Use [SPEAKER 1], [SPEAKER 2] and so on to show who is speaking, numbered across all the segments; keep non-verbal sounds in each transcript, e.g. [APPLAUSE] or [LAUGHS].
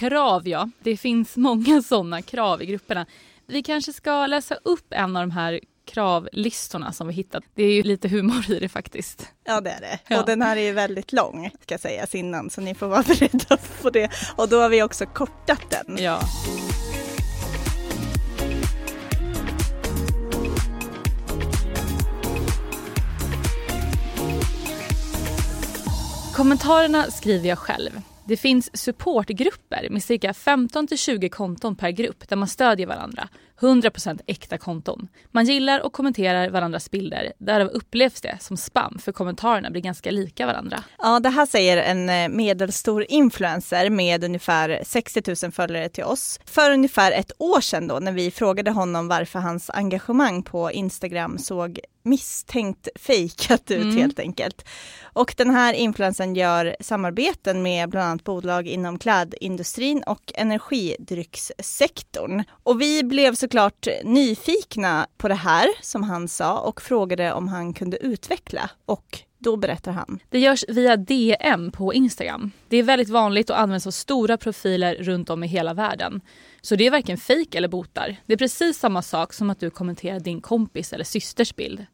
[SPEAKER 1] Krav ja, det finns många [LAUGHS] sådana krav i grupperna. Vi kanske ska läsa upp en av de här kravlistorna som vi hittat. Det är ju lite humor i det faktiskt.
[SPEAKER 2] Ja det är det.
[SPEAKER 1] Ja.
[SPEAKER 2] Och den här är ju väldigt lång ska sägas innan så ni får vara [LAUGHS] beredda på det. Och då har vi också kortat den.
[SPEAKER 1] Ja. Kommentarerna skriver jag själv. Det finns supportgrupper med cirka 15 till 20 konton per grupp där man stödjer varandra. 100% äkta konton. Man gillar och kommenterar varandras bilder. Därav upplevs det som spam för kommentarerna blir ganska lika varandra.
[SPEAKER 2] Ja, det här säger en eh, medelstor influencer med ungefär 60 000 följare till oss. För ungefär ett år sedan då när vi frågade honom varför hans engagemang på Instagram såg misstänkt fejkat ut
[SPEAKER 1] Mm.
[SPEAKER 2] helt enkelt. Och den här influencern gör samarbeten med bland annat bolag inom klädindustrin och energidryckssektorn. Och vi blev såklart nyfikna på det här som han sa och frågade om han kunde utveckla. Och då berättar han.
[SPEAKER 1] Det görs via DM på Instagram. Det är väldigt vanligt och används av stora profiler runt om i hela världen. Så det är varken fejk eller botar. Det är precis samma sak som att du kommenterar din kompis eller systers bild.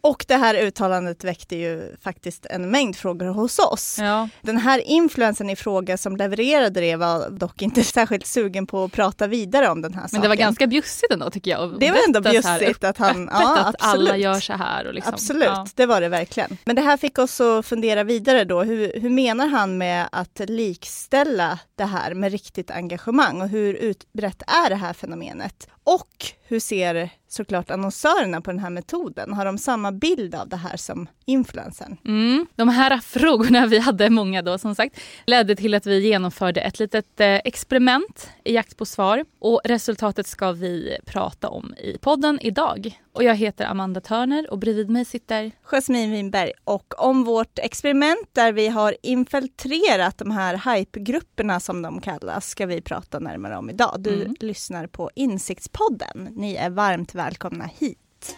[SPEAKER 2] Och det här uttalandet väckte ju faktiskt en mängd frågor hos oss.
[SPEAKER 1] Ja.
[SPEAKER 2] Den här influensen i fråga som levererade det var dock inte [LAUGHS] särskilt sugen på att prata vidare om den här
[SPEAKER 1] Men
[SPEAKER 2] saken.
[SPEAKER 1] det var ganska bjussigt ändå tycker jag.
[SPEAKER 2] Det var ändå bjussigt att han- ja,
[SPEAKER 1] att alla
[SPEAKER 2] absolut.
[SPEAKER 1] gör så här. Och liksom,
[SPEAKER 2] Absolut,
[SPEAKER 1] Ja.
[SPEAKER 2] det var det verkligen. Men det här fick oss att fundera vidare då. Hur, hur menar han med att likställa det här med riktigt engagemang och hur utbrett är det här fenomenet? Och hur ser såklart annonsörerna på den här metoden? Har de samma bild av det här som influensen?
[SPEAKER 1] Mm. De här frågorna, vi hade många då som sagt, ledde till att vi genomförde ett litet eh, experiment i jakt på svar. Och resultatet ska vi prata om i podden idag. Och jag heter Amanda Törner och bredvid mig sitter
[SPEAKER 2] Jasmine Winberg och om vårt experiment där vi har infiltrerat de här hypegrupperna som de kallas ska vi prata närmare om idag. Du
[SPEAKER 1] Mm.
[SPEAKER 2] lyssnar på Insiktspodden. Ni är varmt välkomna hit.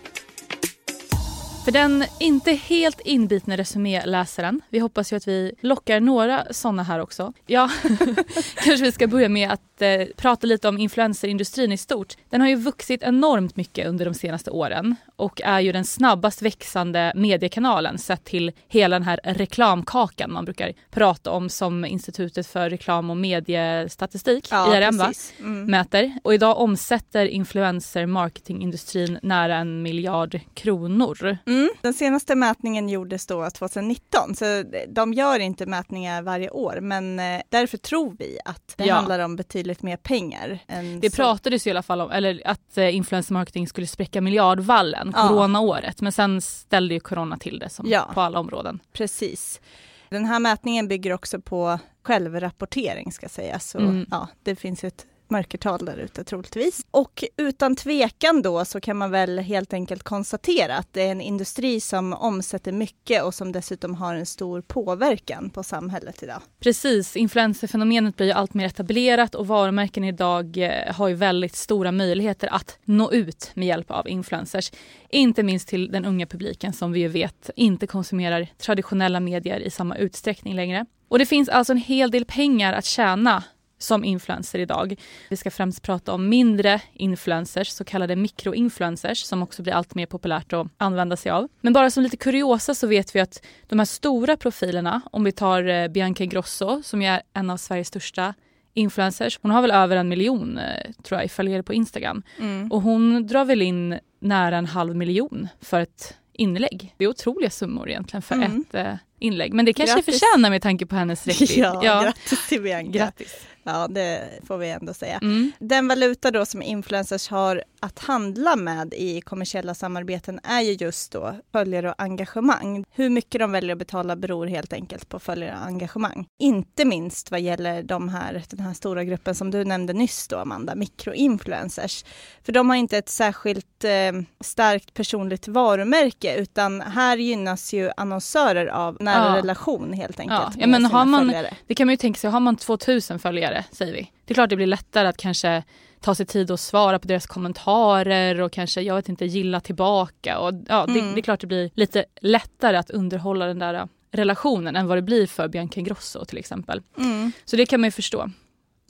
[SPEAKER 1] För den inte helt inbitna resuméläsaren, vi hoppas ju att vi lockar några sådana här också. Ja, [LAUGHS] kanske vi ska börja med att eh, prata lite om influencerindustrin i stort. Den har ju vuxit enormt mycket under de senaste åren och är ju den snabbast växande mediekanalen sett till hela den här reklamkakan man brukar prata om som Institutet för reklam och mediestatistik, IRM va?
[SPEAKER 2] Mm.
[SPEAKER 1] mäter. Och idag omsätter influencer marketingindustrin nära en miljard kronor.
[SPEAKER 2] Mm. Den senaste mätningen gjordes då 2019, så de gör inte mätningar varje år, men eh, därför tror vi att det
[SPEAKER 1] Ja.
[SPEAKER 2] handlar om betydligt mer pengar.
[SPEAKER 1] Det
[SPEAKER 2] så.
[SPEAKER 1] pratades i alla fall om eller att eh, influencer marketing skulle spräcka miljardvallen
[SPEAKER 2] Ja.
[SPEAKER 1] coronaåret. Men sen ställde ju corona till det som
[SPEAKER 2] Ja.
[SPEAKER 1] på alla områden.
[SPEAKER 2] Precis. Den här mätningen bygger också på självrapportering ska sägas. Så
[SPEAKER 1] Mm.
[SPEAKER 2] ja, det finns ett mörkertal där ute troligtvis. Och utan tvekan då så kan man väl helt enkelt konstatera att det är en industri som omsätter mycket och som dessutom har en stor påverkan på samhället idag.
[SPEAKER 1] Precis, influencerfenomenet blir ju allt mer etablerat och varumärken idag eh, har ju väldigt stora möjligheter att nå ut med hjälp av influencers. Inte minst till den unga publiken som vi ju vet inte konsumerar traditionella medier i samma utsträckning längre. Och det finns alltså en hel del pengar att tjäna som influencer idag. Vi ska främst prata om mindre influencers, så kallade mikroinfluencers som också blir allt mer populärt att använda sig av. Men bara som lite kuriosa så vet vi att de här stora profilerna, om vi tar eh, Bianca Ingrosso som är en av Sveriges största influencers. Hon har väl över en miljon eh, tror jag följare på Instagram och hon drar väl in nära en halv miljon för ett inlägg. Det är otroliga summor egentligen för
[SPEAKER 2] Mm.
[SPEAKER 1] ett eh, inlägg. Men det kanske
[SPEAKER 2] Grattis.
[SPEAKER 1] förtjänar med tanke på hennes [LAUGHS] räckvidd.
[SPEAKER 2] Ja, grattis till Bianca.
[SPEAKER 1] Grattis.
[SPEAKER 2] Ja, det får vi ändå säga.
[SPEAKER 1] Mm.
[SPEAKER 2] Den valuta då som influencers har att handla med i kommersiella samarbeten är ju just då följare och engagemang. Hur mycket de väljer att betala beror helt enkelt på följare och engagemang. Inte minst vad gäller de här, den här stora gruppen som du nämnde nyss då Amanda, mikroinfluencers. För de har inte ett särskilt eh, starkt personligt varumärke utan här gynnas ju annonsörer av nära
[SPEAKER 1] Ja.
[SPEAKER 2] relation helt enkelt.
[SPEAKER 1] Ja, ja, men har man-
[SPEAKER 2] följare.
[SPEAKER 1] Det kan man ju tänka sig, har man 2000 följare säger vi. Det är klart det blir lättare att kanske ta sig tid att svara på deras kommentarer och kanske, jag vet inte, gilla tillbaka. Och, ja, det,
[SPEAKER 2] Mm.
[SPEAKER 1] det är klart det blir lite lättare att underhålla den där relationen än vad det blir för Bianca Ingrosso till exempel.
[SPEAKER 2] Mm.
[SPEAKER 1] Så det kan man ju förstå.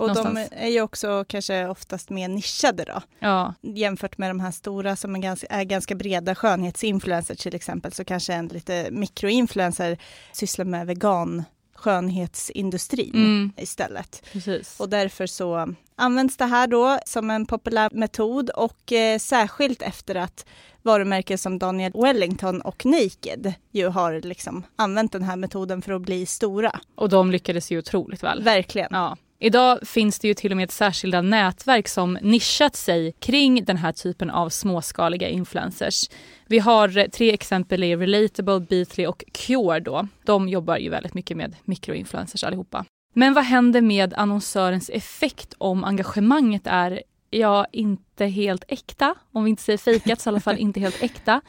[SPEAKER 2] Och
[SPEAKER 1] Någonstans.
[SPEAKER 2] de är ju också kanske oftast mer nischade då.
[SPEAKER 1] Ja,
[SPEAKER 2] Jämfört med de här stora som är ganska, är ganska breda skönhetsinfluencers till exempel så kanske en lite mikroinfluencer sysslar med vegan skönhetsindustrin
[SPEAKER 1] mm,
[SPEAKER 2] istället.
[SPEAKER 1] precis.
[SPEAKER 2] Och därför så används det här då som en populär metod och eh, särskilt efter att varumärken som Daniel Wellington och Naked ju har liksom använt den här metoden för att bli stora.
[SPEAKER 1] Och de lyckades ju otroligt väl.
[SPEAKER 2] Verkligen.
[SPEAKER 1] Ja. Idag finns det ju till och med särskilda nätverk som nischat sig kring den här typen av småskaliga influencers. Vi har tre exempel i Relatable, Beatly och Cure då. De jobbar ju väldigt mycket med mikroinfluencers allihopa. Men vad händer med annonsörens effekt om engagemanget är, ja, inte helt äkta? Om vi inte säger fejkat så i alla fall inte helt äkta.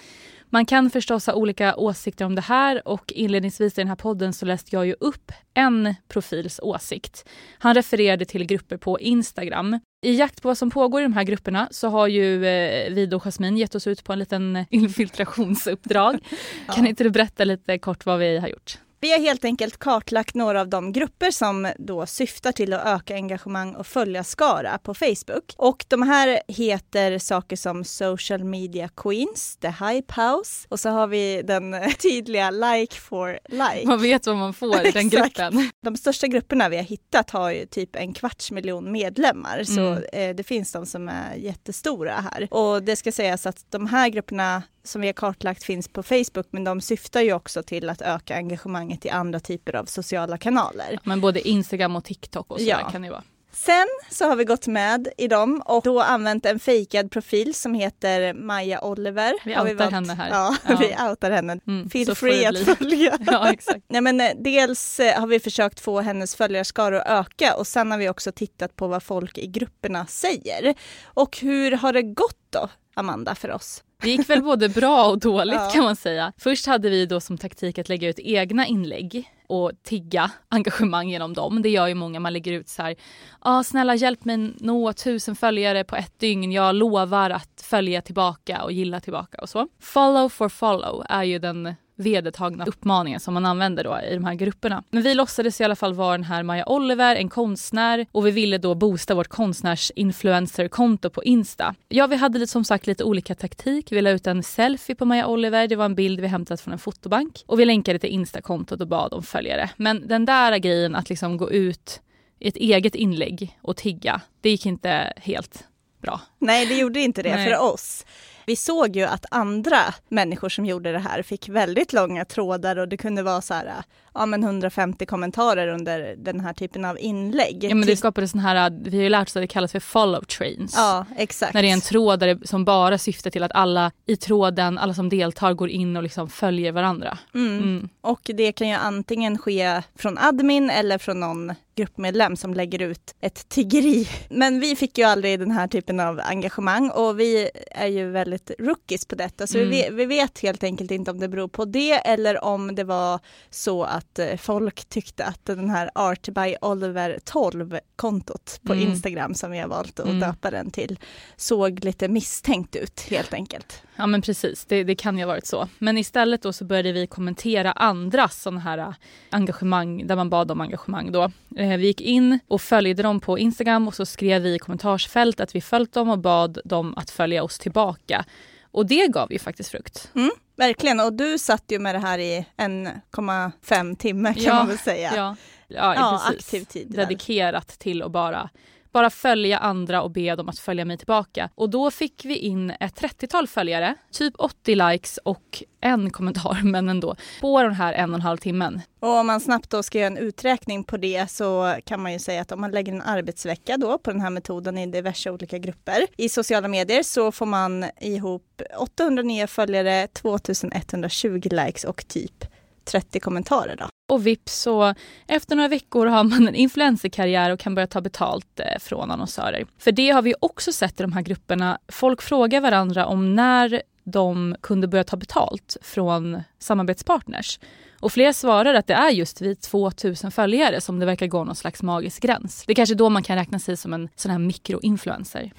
[SPEAKER 1] Man kan förstås ha olika åsikter om det här och inledningsvis i den här podden så läste jag ju upp en profils åsikt. Han refererade till grupper på Instagram. I jakt på vad som pågår i de här grupperna så har ju eh, vi och Jasmin gett oss ut på en liten infiltrationsuppdrag. [LAUGHS]
[SPEAKER 2] Ja.
[SPEAKER 1] Kan inte du berätta lite kort vad vi har gjort?
[SPEAKER 2] Vi har helt enkelt kartlagt några av de grupper som då syftar till att öka engagemang och följarskara på Facebook. Och de här heter saker som Social Media Queens, The Hype House och så har vi den [LAUGHS] tydliga Like for Like.
[SPEAKER 1] Man vet vad man får i [LAUGHS] den gruppen.
[SPEAKER 2] De största grupperna vi har hittat har ju typ en kvarts miljon medlemmar så
[SPEAKER 1] Mm.
[SPEAKER 2] eh, det finns de som är jättestora här. Och det ska sägas att de här grupperna som vi har kartlagt finns på Facebook men de syftar ju också till att öka engagemanget i andra typer av sociala kanaler.
[SPEAKER 1] Men både Instagram och TikTok och så
[SPEAKER 2] Ja.
[SPEAKER 1] kan det vara.
[SPEAKER 2] Sen så har vi gått med i dem och då använt en fejkad profil som heter Maja Oliver.
[SPEAKER 1] Vi outar henne här.
[SPEAKER 2] Ja,
[SPEAKER 1] Ja. [LAUGHS]
[SPEAKER 2] vi outar henne.
[SPEAKER 1] Mm,
[SPEAKER 2] Feel free att följa. [LAUGHS]
[SPEAKER 1] Ja, exakt. [LAUGHS]
[SPEAKER 2] Nej, men eh, dels eh, har vi försökt få hennes följarskara att öka och sen har vi också tittat på vad folk i grupperna säger. Och hur har det gått då, Amanda, för oss?
[SPEAKER 1] Det gick väl både bra och dåligt
[SPEAKER 2] Ja.
[SPEAKER 1] kan man säga. Först hade vi då som taktik att lägga ut egna inlägg och tigga engagemang genom dem. Det gör ju många, man lägger ut så här, ah, snälla hjälp mig nå tusen följare på ett dygn, jag lovar att följa tillbaka och gilla tillbaka och så. Follow for follow är ju den vedertagna uppmaningen som man använder då i de här grupperna. Men vi låtsades i alla fall vara den här Maja Oliver, en konstnär och vi ville då boosta vårt konstnärsinfluencer-konto på Insta. Ja, vi hade som sagt lite olika taktik. Vi la ut en selfie på Maja Oliver, det var en bild vi hämtat från en fotobank och vi länkade till Insta-kontot och bad om följare. Men den där grejen att liksom gå ut i ett eget inlägg och tigga, det gick inte helt bra.
[SPEAKER 2] Nej, det gjorde inte det
[SPEAKER 1] Nej.
[SPEAKER 2] för oss. Vi såg ju att andra människor som gjorde det här fick väldigt långa trådar och det kunde vara så här, ja men 150 kommentarer under den här typen av inlägg.
[SPEAKER 1] Ja, men det skapade sån här, vi har ju lärt oss att det kallas för follow trains.
[SPEAKER 2] ja exakt.
[SPEAKER 1] När det är en tråd där det, som bara syftar till att alla i tråden, alla som deltar går in och liksom följer varandra.
[SPEAKER 2] Mm.
[SPEAKER 1] Mm.
[SPEAKER 2] Och det kan ju antingen ske från admin eller från någon gruppmedlem som lägger ut ett tiggeri. Men vi fick ju aldrig den här typen av engagemang och vi är ju väldigt rookies på detta så
[SPEAKER 1] Mm.
[SPEAKER 2] vi, vi vet helt enkelt inte om det beror på det eller om det var så att eh, folk tyckte att den här Art by Oliver 12 kontot på
[SPEAKER 1] Mm.
[SPEAKER 2] Instagram som vi har valt att
[SPEAKER 1] Mm.
[SPEAKER 2] döpa den till såg lite misstänkt ut helt enkelt.
[SPEAKER 1] Ja men precis, det, det kan ju ha varit så. Men istället då så började vi kommentera andras sådana här äh, engagemang, där man bad om engagemang då. Eh, vi gick in och följde dem på Instagram och så skrev vi i kommentarsfält att vi följt dem och bad dem att följa oss tillbaka. Och det gav ju faktiskt frukt.
[SPEAKER 2] Verkligen, och du satt ju med det här i 1,5 timme kan
[SPEAKER 1] Ja,
[SPEAKER 2] man väl säga.
[SPEAKER 1] Ja, ja,
[SPEAKER 2] Ja, aktiv tid.
[SPEAKER 1] Dedikerat till att bara, bara följa andra och be dem att följa mig tillbaka. Och då fick vi in ett 30-tal följare, typ 80 likes och en kommentar, [LAUGHS] men ändå, på den här en och en halv timmen.
[SPEAKER 2] Och om man snabbt då ska göra en uträkning på det så kan man ju säga att om man lägger en arbetsvecka då på den här metoden i diverse olika grupper i sociala medier så får man ihop 800 nya följare, 2120 likes och typ 30 kommentarer då.
[SPEAKER 1] Och vips så efter några veckor har man en influencerkarriär och kan börja ta betalt eh, från annonsörer. För det har vi också sett i de här grupperna. Folk frågar varandra om när de kunde börja ta betalt från samarbetspartners. Och flera svarar att det är just vid 2000 följare som det verkar gå någon slags magisk gräns. Det är kanske då man kan räkna sig som en sån här mikroinfluencer.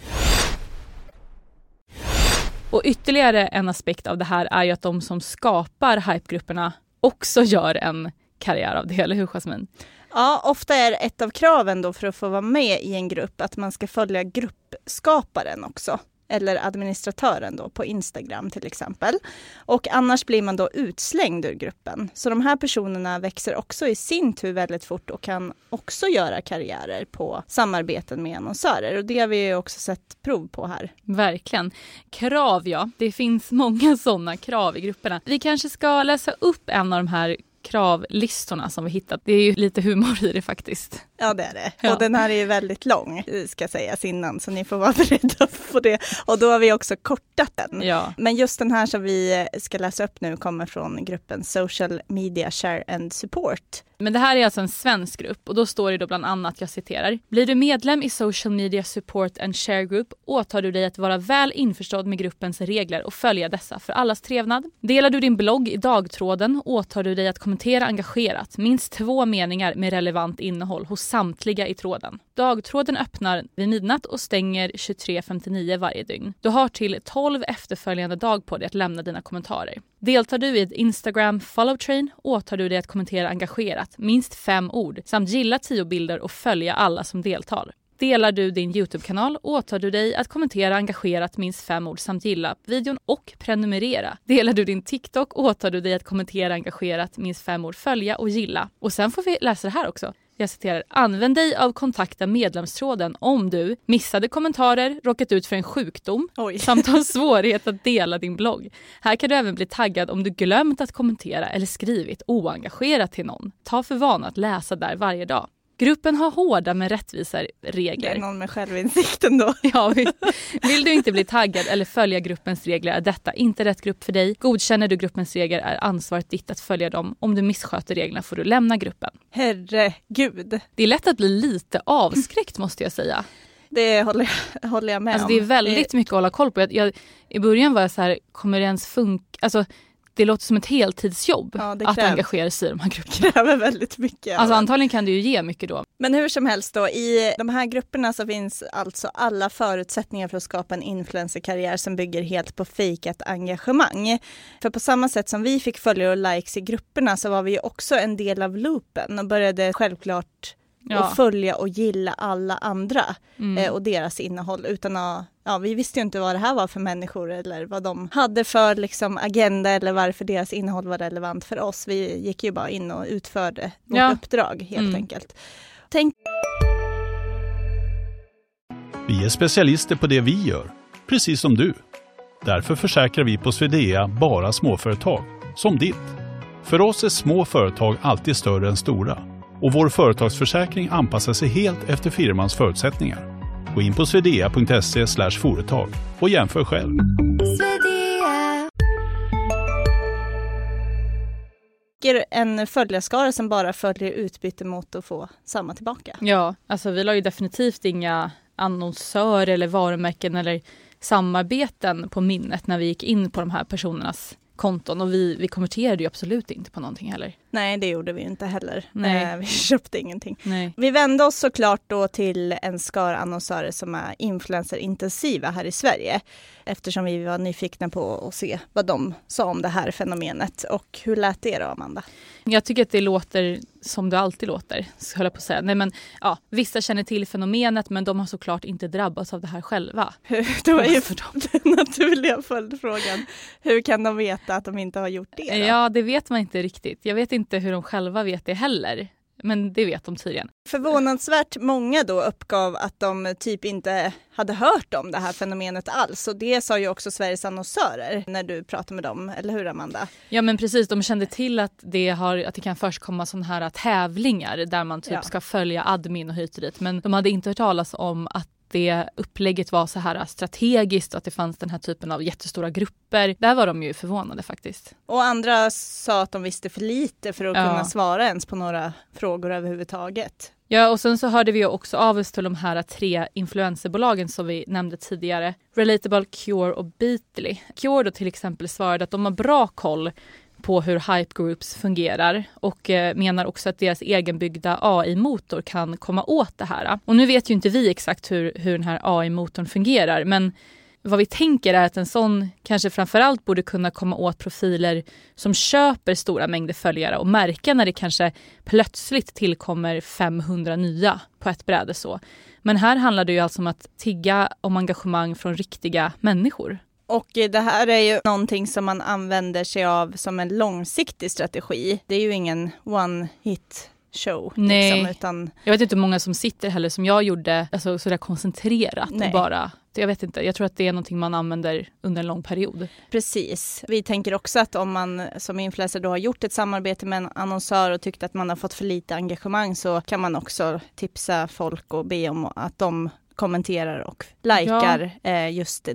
[SPEAKER 1] Och ytterligare en aspekt av det här är ju att de som skapar hypegrupperna också gör en karriär av det, eller hur Jasmin?
[SPEAKER 2] Ja, ofta är ett av kraven då för att få vara med i en grupp att man ska följa gruppskaparen också eller administratören då på Instagram till exempel. Och annars blir man då utslängd ur gruppen. Så de här personerna växer också i sin tur väldigt fort och kan också göra karriärer på samarbeten med annonsörer. Och det har vi också sett prov på här.
[SPEAKER 1] Verkligen. Krav ja, det finns många [LAUGHS] sådana krav i grupperna. Vi kanske ska läsa upp en av de här kravlistorna som vi hittat. Det är ju lite humor i det faktiskt.
[SPEAKER 2] Ja det är det. Ja. Och den här är ju väldigt lång ska sägas innan så ni får vara [LAUGHS] beredda på det. Och då har vi också kortat den.
[SPEAKER 1] Ja.
[SPEAKER 2] Men just den här som vi ska läsa upp nu kommer från gruppen Social Media Share and Support
[SPEAKER 1] men det här är alltså en svensk grupp och då står det då bland annat, jag citerar. Blir du medlem i Social Media Support and Share Group åtar du dig att vara väl införstådd med gruppens regler och följa dessa för allas trevnad. Delar du din blogg i dagtråden åtar du dig att kommentera engagerat minst två meningar med relevant innehåll hos samtliga i tråden. Dagtråden öppnar vid midnatt och stänger 23.59 varje dygn. Du har till 12 efterföljande dag på dig att lämna dina kommentarer. Deltar du i ett Instagram follow train åtar du dig att kommentera engagerat, minst fem ord, samt gilla tio bilder och följa alla som deltar. Delar du din Youtube-kanal åtar du dig att kommentera engagerat minst fem ord samt gilla videon och prenumerera. Delar du din TikTok åtar du dig att kommentera engagerat minst fem ord, följa och gilla. Och sen får vi läsa det här också jag citerar, använd dig av kontakta medlemstråden om du missade kommentarer, råkat ut för en sjukdom Oj. samt har [LAUGHS] svårighet att dela din blogg. Här kan du även bli taggad om du glömt att kommentera eller skrivit oengagerat till någon. Ta för vana att läsa där varje dag. Gruppen har hårda men rättvisa regler.
[SPEAKER 2] Det är någon med självinsikt ändå. [LAUGHS]
[SPEAKER 1] Ja, vill, vill du inte bli taggad eller följa gruppens regler är detta inte rätt grupp för dig. Godkänner du gruppens regler är ansvaret ditt att följa dem. Om du missköter reglerna får du lämna gruppen.
[SPEAKER 2] Herregud.
[SPEAKER 1] Det är lätt att bli lite avskräckt måste jag säga.
[SPEAKER 2] Det håller jag, håller jag med
[SPEAKER 1] alltså,
[SPEAKER 2] om.
[SPEAKER 1] Det är väldigt mycket att hålla koll på. Jag, jag, I början var jag så här, kommer det ens funka? Alltså, det låter som ett heltidsjobb ja, att engagera sig i de här grupperna.
[SPEAKER 2] Det [LAUGHS] kräver väldigt mycket.
[SPEAKER 1] Alltså antagligen kan det ju ge mycket då.
[SPEAKER 2] Men hur som helst då, i de här grupperna så finns alltså alla förutsättningar för att skapa en influencerkarriär som bygger helt på fejkat engagemang. För på samma sätt som vi fick följare och likes i grupperna så var vi också en del av loopen och började självklart ja. och följa och gilla alla andra mm. eh, och deras innehåll utan att Ja, vi visste ju inte vad det här var för människor eller vad de hade för liksom, agenda eller varför deras innehåll var relevant för oss. Vi gick ju bara in och utförde vårt ja. uppdrag helt mm. enkelt. Tänk...
[SPEAKER 3] Vi är specialister på det vi gör, precis som du. Därför försäkrar vi på Swedea bara småföretag, som ditt. För oss är små företag alltid större än stora och vår företagsförsäkring anpassar sig helt efter firmans förutsättningar. Gå in på swedea.se företag och jämför själv.
[SPEAKER 2] en följarskara som bara följer utbyte mot att få samma tillbaka.
[SPEAKER 1] Ja, alltså vi la ju definitivt inga annonsörer eller varumärken eller samarbeten på minnet när vi gick in på de här personernas konton och vi, vi konverterade ju absolut inte på någonting heller.
[SPEAKER 2] Nej, det gjorde vi inte heller. Nej. Eh, vi [LAUGHS] köpte ingenting.
[SPEAKER 1] Nej.
[SPEAKER 2] Vi vände oss såklart då till en skara annonsörer som är influencerintensiva här i Sverige eftersom vi var nyfikna på att se vad de sa om det här fenomenet. Och hur lät det då, Amanda?
[SPEAKER 1] Jag tycker att det låter som det alltid låter, höll jag på att säga. Nej, men, ja, vissa känner till fenomenet men de har såklart inte drabbats av det här själva. [LAUGHS]
[SPEAKER 2] det var ju [LAUGHS] den naturliga följdfrågan. Hur kan de veta att de inte har gjort det? Då?
[SPEAKER 1] Ja, det vet man inte riktigt. Jag vet inte hur de själva vet det heller. Men det vet de tydligen.
[SPEAKER 2] Förvånansvärt många då uppgav att de typ inte hade hört om det här fenomenet alls och det sa ju också Sveriges annonsörer när du pratade med dem, eller hur Amanda?
[SPEAKER 1] Ja men precis, de kände till att det, har, att det kan förekomma sådana här tävlingar där man typ ja. ska följa admin och hit och dit men de hade inte hört talas om att det upplägget var så här strategiskt och att det fanns den här typen av jättestora grupper. Där var de ju förvånade faktiskt.
[SPEAKER 2] Och andra sa att de visste för lite för att ja. kunna svara ens på några frågor överhuvudtaget.
[SPEAKER 1] Ja, och sen så hörde vi också av oss till de här tre influencerbolagen som vi nämnde tidigare. Relatable, Cure och Beatly. Cure då till exempel svarade att de har bra koll på hur hype groups fungerar och eh, menar också att deras egenbyggda AI-motor kan komma åt det här. Och nu vet ju inte vi exakt hur, hur den här AI-motorn fungerar men vad vi tänker är att en sån kanske framförallt borde kunna komma åt profiler som köper stora mängder följare och märka när det kanske plötsligt tillkommer 500 nya på ett bräde så. Men här handlar det ju alltså om att tigga om engagemang från riktiga människor.
[SPEAKER 2] Och det här är ju någonting som man använder sig av som en långsiktig strategi. Det är ju ingen one hit show.
[SPEAKER 1] Nej.
[SPEAKER 2] Liksom, utan...
[SPEAKER 1] Jag vet inte hur många som sitter heller som jag gjorde alltså, sådär koncentrerat
[SPEAKER 2] Nej.
[SPEAKER 1] och bara jag vet inte, jag tror att det är någonting man använder under en lång period.
[SPEAKER 2] Precis. Vi tänker också att om man som influencer då har gjort ett samarbete med en annonsör och tyckt att man har fått för lite engagemang så kan man också tipsa folk och be om att de kommenterar och likar eh, just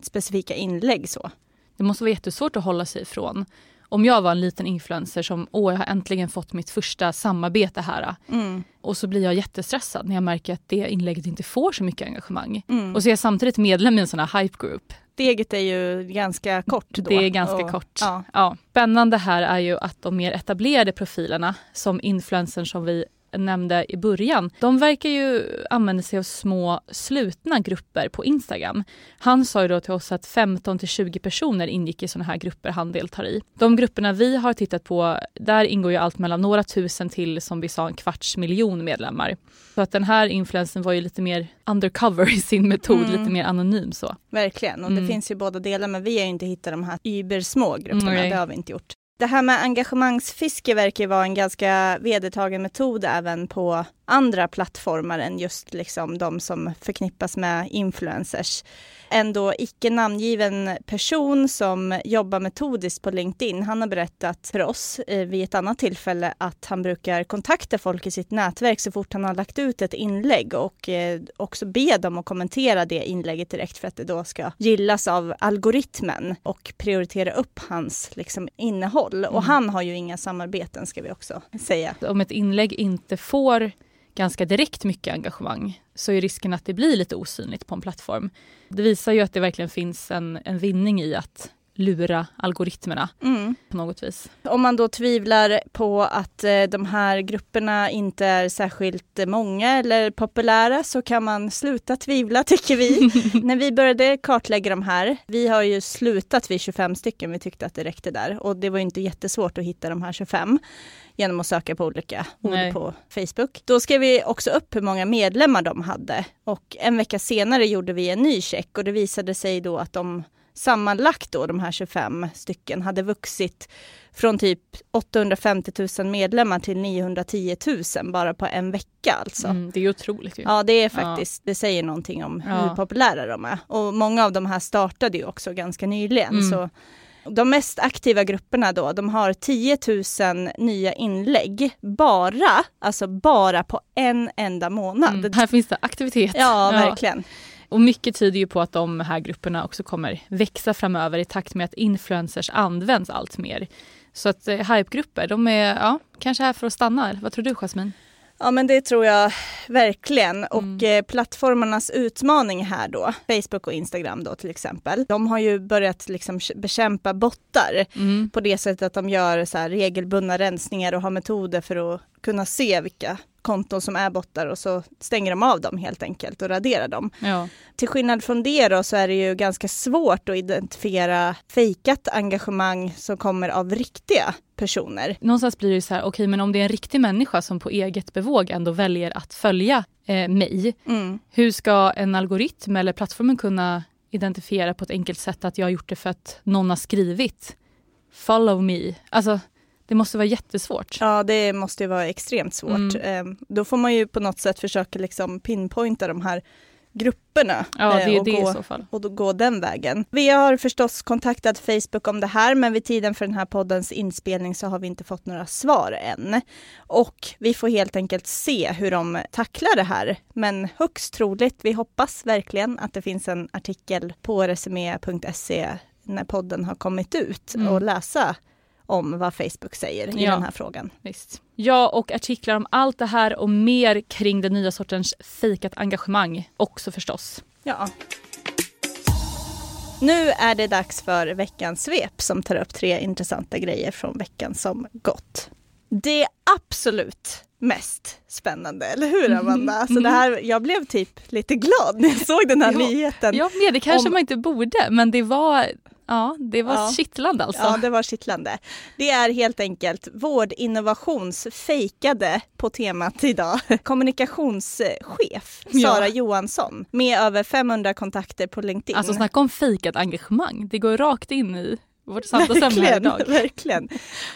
[SPEAKER 2] specifika inlägg så.
[SPEAKER 1] Det måste vara jättesvårt att hålla sig ifrån. Om jag var en liten influencer som åh, jag har äntligen fått mitt första samarbete här
[SPEAKER 2] Mm.
[SPEAKER 1] och så blir jag jättestressad när jag märker att det inlägget inte får så mycket engagemang.
[SPEAKER 2] Mm.
[SPEAKER 1] Och så är jag samtidigt medlem i en sån här hype group.
[SPEAKER 2] Steget är ju ganska kort då.
[SPEAKER 1] Det är ganska
[SPEAKER 2] och,
[SPEAKER 1] kort.
[SPEAKER 2] Ja.
[SPEAKER 1] Ja. Spännande här är ju att de mer etablerade profilerna som influencern som vi nämnde i början, de verkar ju använda sig av små slutna grupper på Instagram. Han sa ju då till oss att 15 till 20 personer ingick i sådana här grupper han deltar i. De grupperna vi har tittat på, där ingår ju allt mellan några tusen till som vi sa en kvarts miljon medlemmar. Så att den här influensen var ju lite mer undercover i sin metod,
[SPEAKER 2] Mm.
[SPEAKER 1] lite mer anonym så.
[SPEAKER 2] Verkligen, och
[SPEAKER 1] Mm.
[SPEAKER 2] det finns ju båda delar men vi har ju inte hittat de här ybersmå grupperna,
[SPEAKER 1] Nej.
[SPEAKER 2] det har vi inte gjort. Det här med engagemangsfiske verkar vara en ganska vedertagen metod även på andra plattformar än just liksom de som förknippas med influencers. En då icke namngiven person som jobbar metodiskt på LinkedIn, han har berättat för oss eh, vid ett annat tillfälle att han brukar kontakta folk i sitt nätverk så fort han har lagt ut ett inlägg och eh, också be dem att kommentera det inlägget direkt för att det då ska gillas av algoritmen och prioritera upp hans liksom, innehåll. Och han har ju inga samarbeten ska vi också säga.
[SPEAKER 1] Om ett inlägg inte får ganska direkt mycket engagemang så är risken att det blir lite osynligt på en plattform. Det visar ju att det verkligen finns en, en vinning i att lura algoritmerna
[SPEAKER 2] Mm.
[SPEAKER 1] på något vis.
[SPEAKER 2] Om man då tvivlar på att eh, de här grupperna inte är särskilt många eller populära så kan man sluta tvivla tycker vi. [LAUGHS] När vi började kartlägga de här, vi har ju slutat vid 25 stycken, vi tyckte att det räckte där och det var inte jättesvårt att hitta de här 25 genom att söka på olika ord på Facebook. Då skrev vi också upp hur många medlemmar de hade och en vecka senare gjorde vi en ny check och det visade sig då att de sammanlagt då, de här 25 stycken, hade vuxit från typ 850 000 medlemmar till 910 000 bara på en vecka alltså.
[SPEAKER 1] Mm, det är otroligt ju.
[SPEAKER 2] Ja, det är faktiskt, det säger någonting om
[SPEAKER 1] Ja.
[SPEAKER 2] hur populära de är. Och många av de här startade ju också ganska nyligen.
[SPEAKER 1] Mm.
[SPEAKER 2] Så de mest aktiva grupperna då, de har 10 000 nya inlägg bara, alltså bara på en enda månad.
[SPEAKER 1] Mm, här finns det aktivitet.
[SPEAKER 2] Ja, verkligen.
[SPEAKER 1] Och mycket tyder ju på att de här grupperna också kommer växa framöver i takt med att influencers används allt mer. Så att eh, hypegrupper, de är ja, kanske här för att stanna. Vad tror du Jasmin?
[SPEAKER 2] Ja men det tror jag verkligen. Och
[SPEAKER 1] Mm.
[SPEAKER 2] eh, plattformarnas utmaning här då, Facebook och Instagram då till exempel, de har ju börjat liksom bekämpa bottar
[SPEAKER 1] Mm.
[SPEAKER 2] på det sättet att de gör så här regelbundna rensningar och har metoder för att kunna se vilka konton som är bottar och så stänger de av dem helt enkelt och raderar dem.
[SPEAKER 1] Ja.
[SPEAKER 2] Till skillnad från det då så är det ju ganska svårt att identifiera fejkat engagemang som kommer av riktiga personer.
[SPEAKER 1] Någonstans blir det så här, okej men om det är en riktig människa som på eget bevåg ändå väljer att följa eh, mig,
[SPEAKER 2] Mm.
[SPEAKER 1] hur ska en algoritm eller plattformen kunna identifiera på ett enkelt sätt att jag har gjort det för att någon har skrivit follow me? Alltså det måste vara jättesvårt.
[SPEAKER 2] Ja, det måste ju vara extremt svårt.
[SPEAKER 1] Mm.
[SPEAKER 2] Ehm, Då får man ju på något sätt försöka liksom pinpointa de här grupperna
[SPEAKER 1] Ja,
[SPEAKER 2] eh,
[SPEAKER 1] det är
[SPEAKER 2] och,
[SPEAKER 1] det i
[SPEAKER 2] gå,
[SPEAKER 1] så fall.
[SPEAKER 2] och gå den vägen. Vi har förstås kontaktat Facebook om det här, men vid tiden för den här poddens inspelning så har vi inte fått några svar än. Och vi får helt enkelt se hur de tacklar det här. Men högst troligt, vi hoppas verkligen att det finns en artikel på resumé.se när podden har kommit ut
[SPEAKER 1] Mm.
[SPEAKER 2] och läsa om vad Facebook säger i
[SPEAKER 1] Ja.
[SPEAKER 2] den här frågan.
[SPEAKER 1] Visst. Ja, och artiklar om allt det här och mer kring den nya sortens fejkat engagemang också förstås.
[SPEAKER 2] Ja. Nu är det dags för veckans svep som tar upp tre intressanta grejer från veckan som gått. Det absolut mest spännande, eller hur Amanda? Mm. Så det här, jag blev typ lite glad när jag såg den här
[SPEAKER 1] ja,
[SPEAKER 2] nyheten.
[SPEAKER 1] Ja, det kanske om... man inte borde, men det var Ja, det var ja. kittlande alltså.
[SPEAKER 2] Ja, det var kittlande. Det är helt enkelt vårdinnovationsfejkade på temat idag. [LAUGHS] Kommunikationschef Sara ja. Johansson med över 500 kontakter på LinkedIn.
[SPEAKER 1] Alltså snacka om fejkat engagemang. Det går rakt in i vårt samtalsämne här idag. [LAUGHS]
[SPEAKER 2] Verkligen.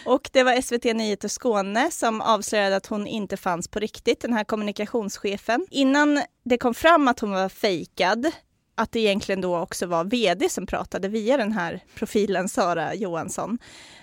[SPEAKER 2] Och det var SVT Nyheter Skåne som avslöjade att hon inte fanns på riktigt, den här kommunikationschefen. Innan det kom fram att hon var fejkad att det egentligen då också var vd som pratade via den här profilen Sara Johansson,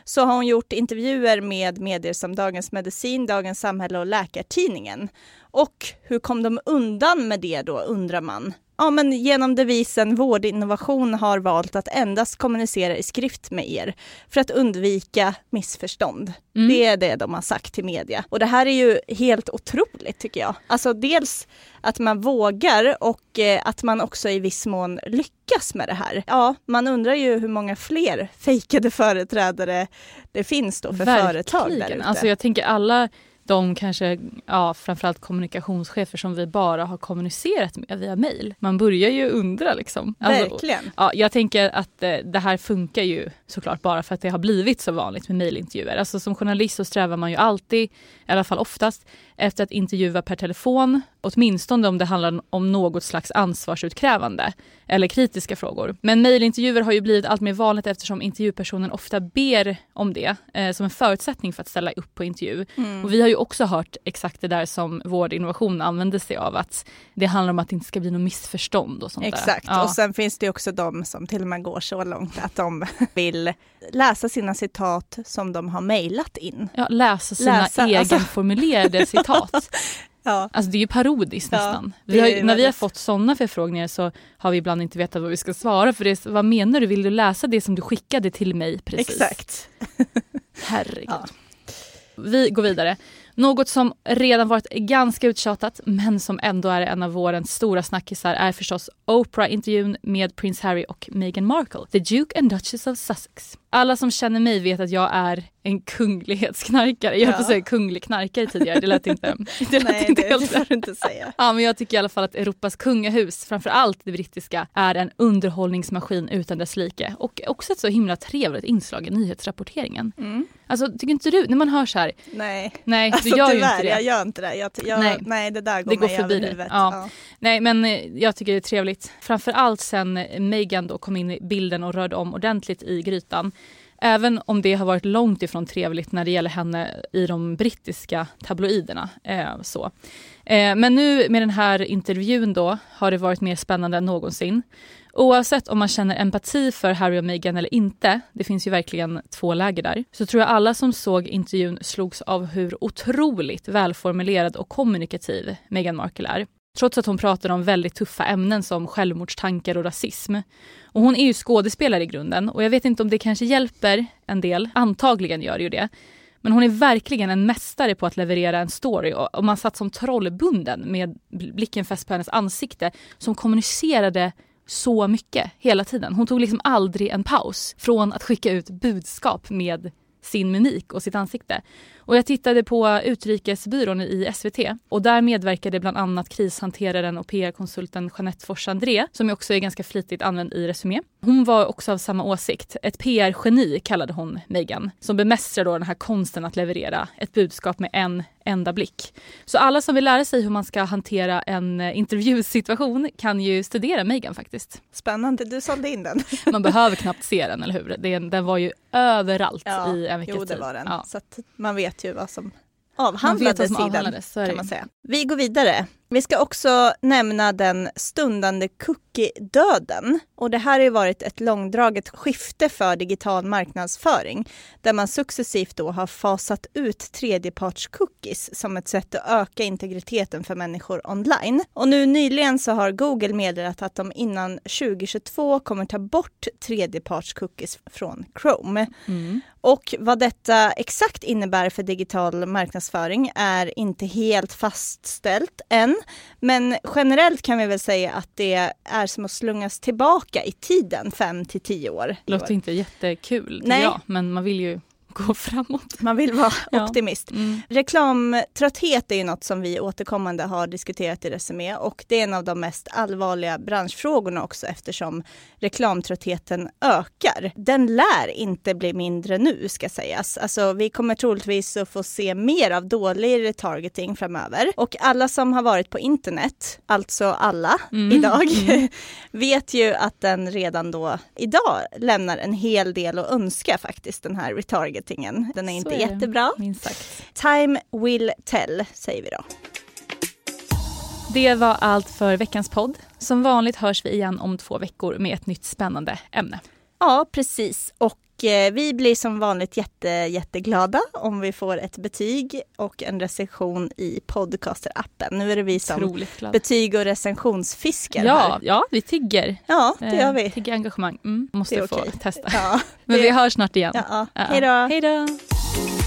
[SPEAKER 2] så har hon gjort intervjuer med medier som Dagens Medicin, Dagens Samhälle och Läkartidningen. Och hur kom de undan med det då, undrar man. Ja, men genom devisen Vårdinnovation har valt att endast kommunicera i skrift med er för att undvika missförstånd. Mm. Det är det de har sagt till media. Och det här är ju helt otroligt tycker jag. Alltså dels att man vågar och eh, att man också i viss mån lyckas med det här. Ja, man undrar ju hur många fler fejkade företrädare det finns då för Verkligen. företag där ute.
[SPEAKER 1] Alltså jag tänker alla de kanske, ja, framförallt kommunikationschefer som vi bara har kommunicerat med via mail. Man börjar ju undra liksom.
[SPEAKER 2] Alltså, Verkligen.
[SPEAKER 1] Ja, jag tänker att eh, det här funkar ju såklart bara för att det har blivit så vanligt med mejlintervjuer. Alltså som journalist så strävar man ju alltid, i alla fall oftast, efter att intervjua per telefon, åtminstone om det handlar om något slags ansvarsutkrävande eller kritiska frågor. Men mejlintervjuer har ju blivit allt mer vanligt eftersom intervjupersonen ofta ber om det eh, som en förutsättning för att ställa upp på intervju. Mm. Och vi har ju också hört exakt det där som Vård Innovation använder sig av, att det handlar om att det inte ska bli något missförstånd och sånt
[SPEAKER 2] Exakt. Ja. och sen finns det också de som till och med går så långt att de [LAUGHS] vill läsa sina citat som de har mejlat in.
[SPEAKER 1] Ja, läsa sina läsa, alltså- egenformulerade alltså. citat. [LAUGHS] Ja. Alltså det är ju parodiskt nästan. vi har, när vi har fått sådana förfrågningar så har vi ibland inte vetat vad vi ska svara för det. Vad menar du? Vill du läsa det som du skickade till mig precis?
[SPEAKER 2] Exakt. [LAUGHS]
[SPEAKER 1] Herregud. Ja. Vi går vidare. Något som redan varit ganska uttjatat men som ändå är en av vårens stora snackisar är förstås Oprah-intervjun med prins Harry och Meghan Markle, the Duke and Duchess of Sussex. Alla som känner mig vet att jag är en kunglighetsknarkare. Jag höll på att säga kunglig knarkare tidigare, det lät inte, [LAUGHS] det lät
[SPEAKER 2] Nej,
[SPEAKER 1] inte
[SPEAKER 2] det,
[SPEAKER 1] helt
[SPEAKER 2] rätt. inte säga.
[SPEAKER 1] Ja, men jag tycker i alla fall att Europas kungahus, framförallt det brittiska, är en underhållningsmaskin utan dess like. Och också ett så himla trevligt inslag i nyhetsrapporteringen. Mm. Alltså tycker inte du, när man hör så här.
[SPEAKER 2] Nej,
[SPEAKER 1] nej du alltså, gör tyvärr, ju inte det.
[SPEAKER 2] jag gör inte det. Jag, jag, nej. nej, det där går,
[SPEAKER 1] det går
[SPEAKER 2] mig
[SPEAKER 1] förbi
[SPEAKER 2] över huvudet.
[SPEAKER 1] Ja. ja. Nej, men eh, jag tycker det är trevligt. Framförallt sen Meghan då kom in i bilden och rörde om ordentligt i grytan. Även om det har varit långt ifrån trevligt när det gäller henne i de brittiska tabloiderna. Eh, så. Eh, men nu med den här intervjun då har det varit mer spännande än någonsin. Oavsett om man känner empati för Harry och Meghan eller inte, det finns ju verkligen två läger där, så tror jag alla som såg intervjun slogs av hur otroligt välformulerad och kommunikativ Meghan Markle är. Trots att hon pratar om väldigt tuffa ämnen som självmordstankar och rasism. Och hon är ju skådespelare i grunden och jag vet inte om det kanske hjälper en del, antagligen gör det ju det. Men hon är verkligen en mästare på att leverera en story och man satt som trollbunden med blicken fäst på hennes ansikte som kommunicerade så mycket hela tiden. Hon tog liksom aldrig en paus från att skicka ut budskap med sin mimik och sitt ansikte. Och jag tittade på Utrikesbyrån i SVT och där medverkade bland annat krishanteraren och PR-konsulten Jeanette Fors André som också är ganska flitigt använd i Resumé. Hon var också av samma åsikt. Ett PR-geni kallade hon Meghan som bemästrar då den här konsten att leverera ett budskap med en enda blick. Så alla som vill lära sig hur man ska hantera en eh, intervjusituation kan ju studera Meghan faktiskt.
[SPEAKER 2] Spännande, du sålde in den. [LAUGHS]
[SPEAKER 1] man behöver knappt se den, eller hur? Den, den var ju överallt ja, i en veckas tid.
[SPEAKER 2] Jo, det var den. Ja. Så man vet ju vad som avhandlades i den. Kan man säga. Vi går vidare. Vi ska också nämna den stundande cookie-döden. Och det här har ju varit ett långdraget skifte för digital marknadsföring där man successivt då har fasat ut tredjeparts-cookies som ett sätt att öka integriteten för människor online. Och nu nyligen så har Google meddelat att de innan 2022 kommer ta bort tredjeparts-cookies från Chrome. Mm. Och vad detta exakt innebär för digital marknadsföring är inte helt fastställt än. Men generellt kan vi väl säga att det är som att slungas tillbaka i tiden 5 till 10 år.
[SPEAKER 1] Låter inte jättekul, Nej. jag, men man vill ju gå framåt.
[SPEAKER 2] Man vill vara
[SPEAKER 1] Ja.
[SPEAKER 2] optimist.
[SPEAKER 1] Mm.
[SPEAKER 2] Reklamtrötthet är ju något som vi återkommande har diskuterat i Resumé och det är en av de mest allvarliga branschfrågorna också eftersom reklamtröttheten ökar. Den lär inte bli mindre nu ska sägas. Alltså vi kommer troligtvis att få se mer av dålig retargeting framöver och alla som har varit på internet, alltså alla
[SPEAKER 1] Mm.
[SPEAKER 2] idag, [LAUGHS] vet ju att den redan då idag lämnar en hel del att önska faktiskt den här retargetingen. Den är
[SPEAKER 1] Så
[SPEAKER 2] inte
[SPEAKER 1] är
[SPEAKER 2] jättebra.
[SPEAKER 1] Minst sagt.
[SPEAKER 2] Time will tell, säger vi då.
[SPEAKER 1] Det var allt för veckans podd. Som vanligt hörs vi igen om två veckor med ett nytt spännande ämne.
[SPEAKER 2] Ja, precis. Och vi blir som vanligt jätte, jätteglada om vi får ett betyg och en recension i podcaster-appen. Nu är det vi som betyg och recensionsfiskar
[SPEAKER 1] Ja,
[SPEAKER 2] här.
[SPEAKER 1] ja, vi tigger.
[SPEAKER 2] Ja, det gör
[SPEAKER 1] Eh,
[SPEAKER 2] vi.
[SPEAKER 1] Tigger engagemang. Mm, måste få
[SPEAKER 2] okej.
[SPEAKER 1] testa.
[SPEAKER 2] Ja, [LAUGHS]
[SPEAKER 1] Men vi hörs snart igen.
[SPEAKER 2] ja.
[SPEAKER 1] Ja.
[SPEAKER 2] Hej då!
[SPEAKER 1] Hej då!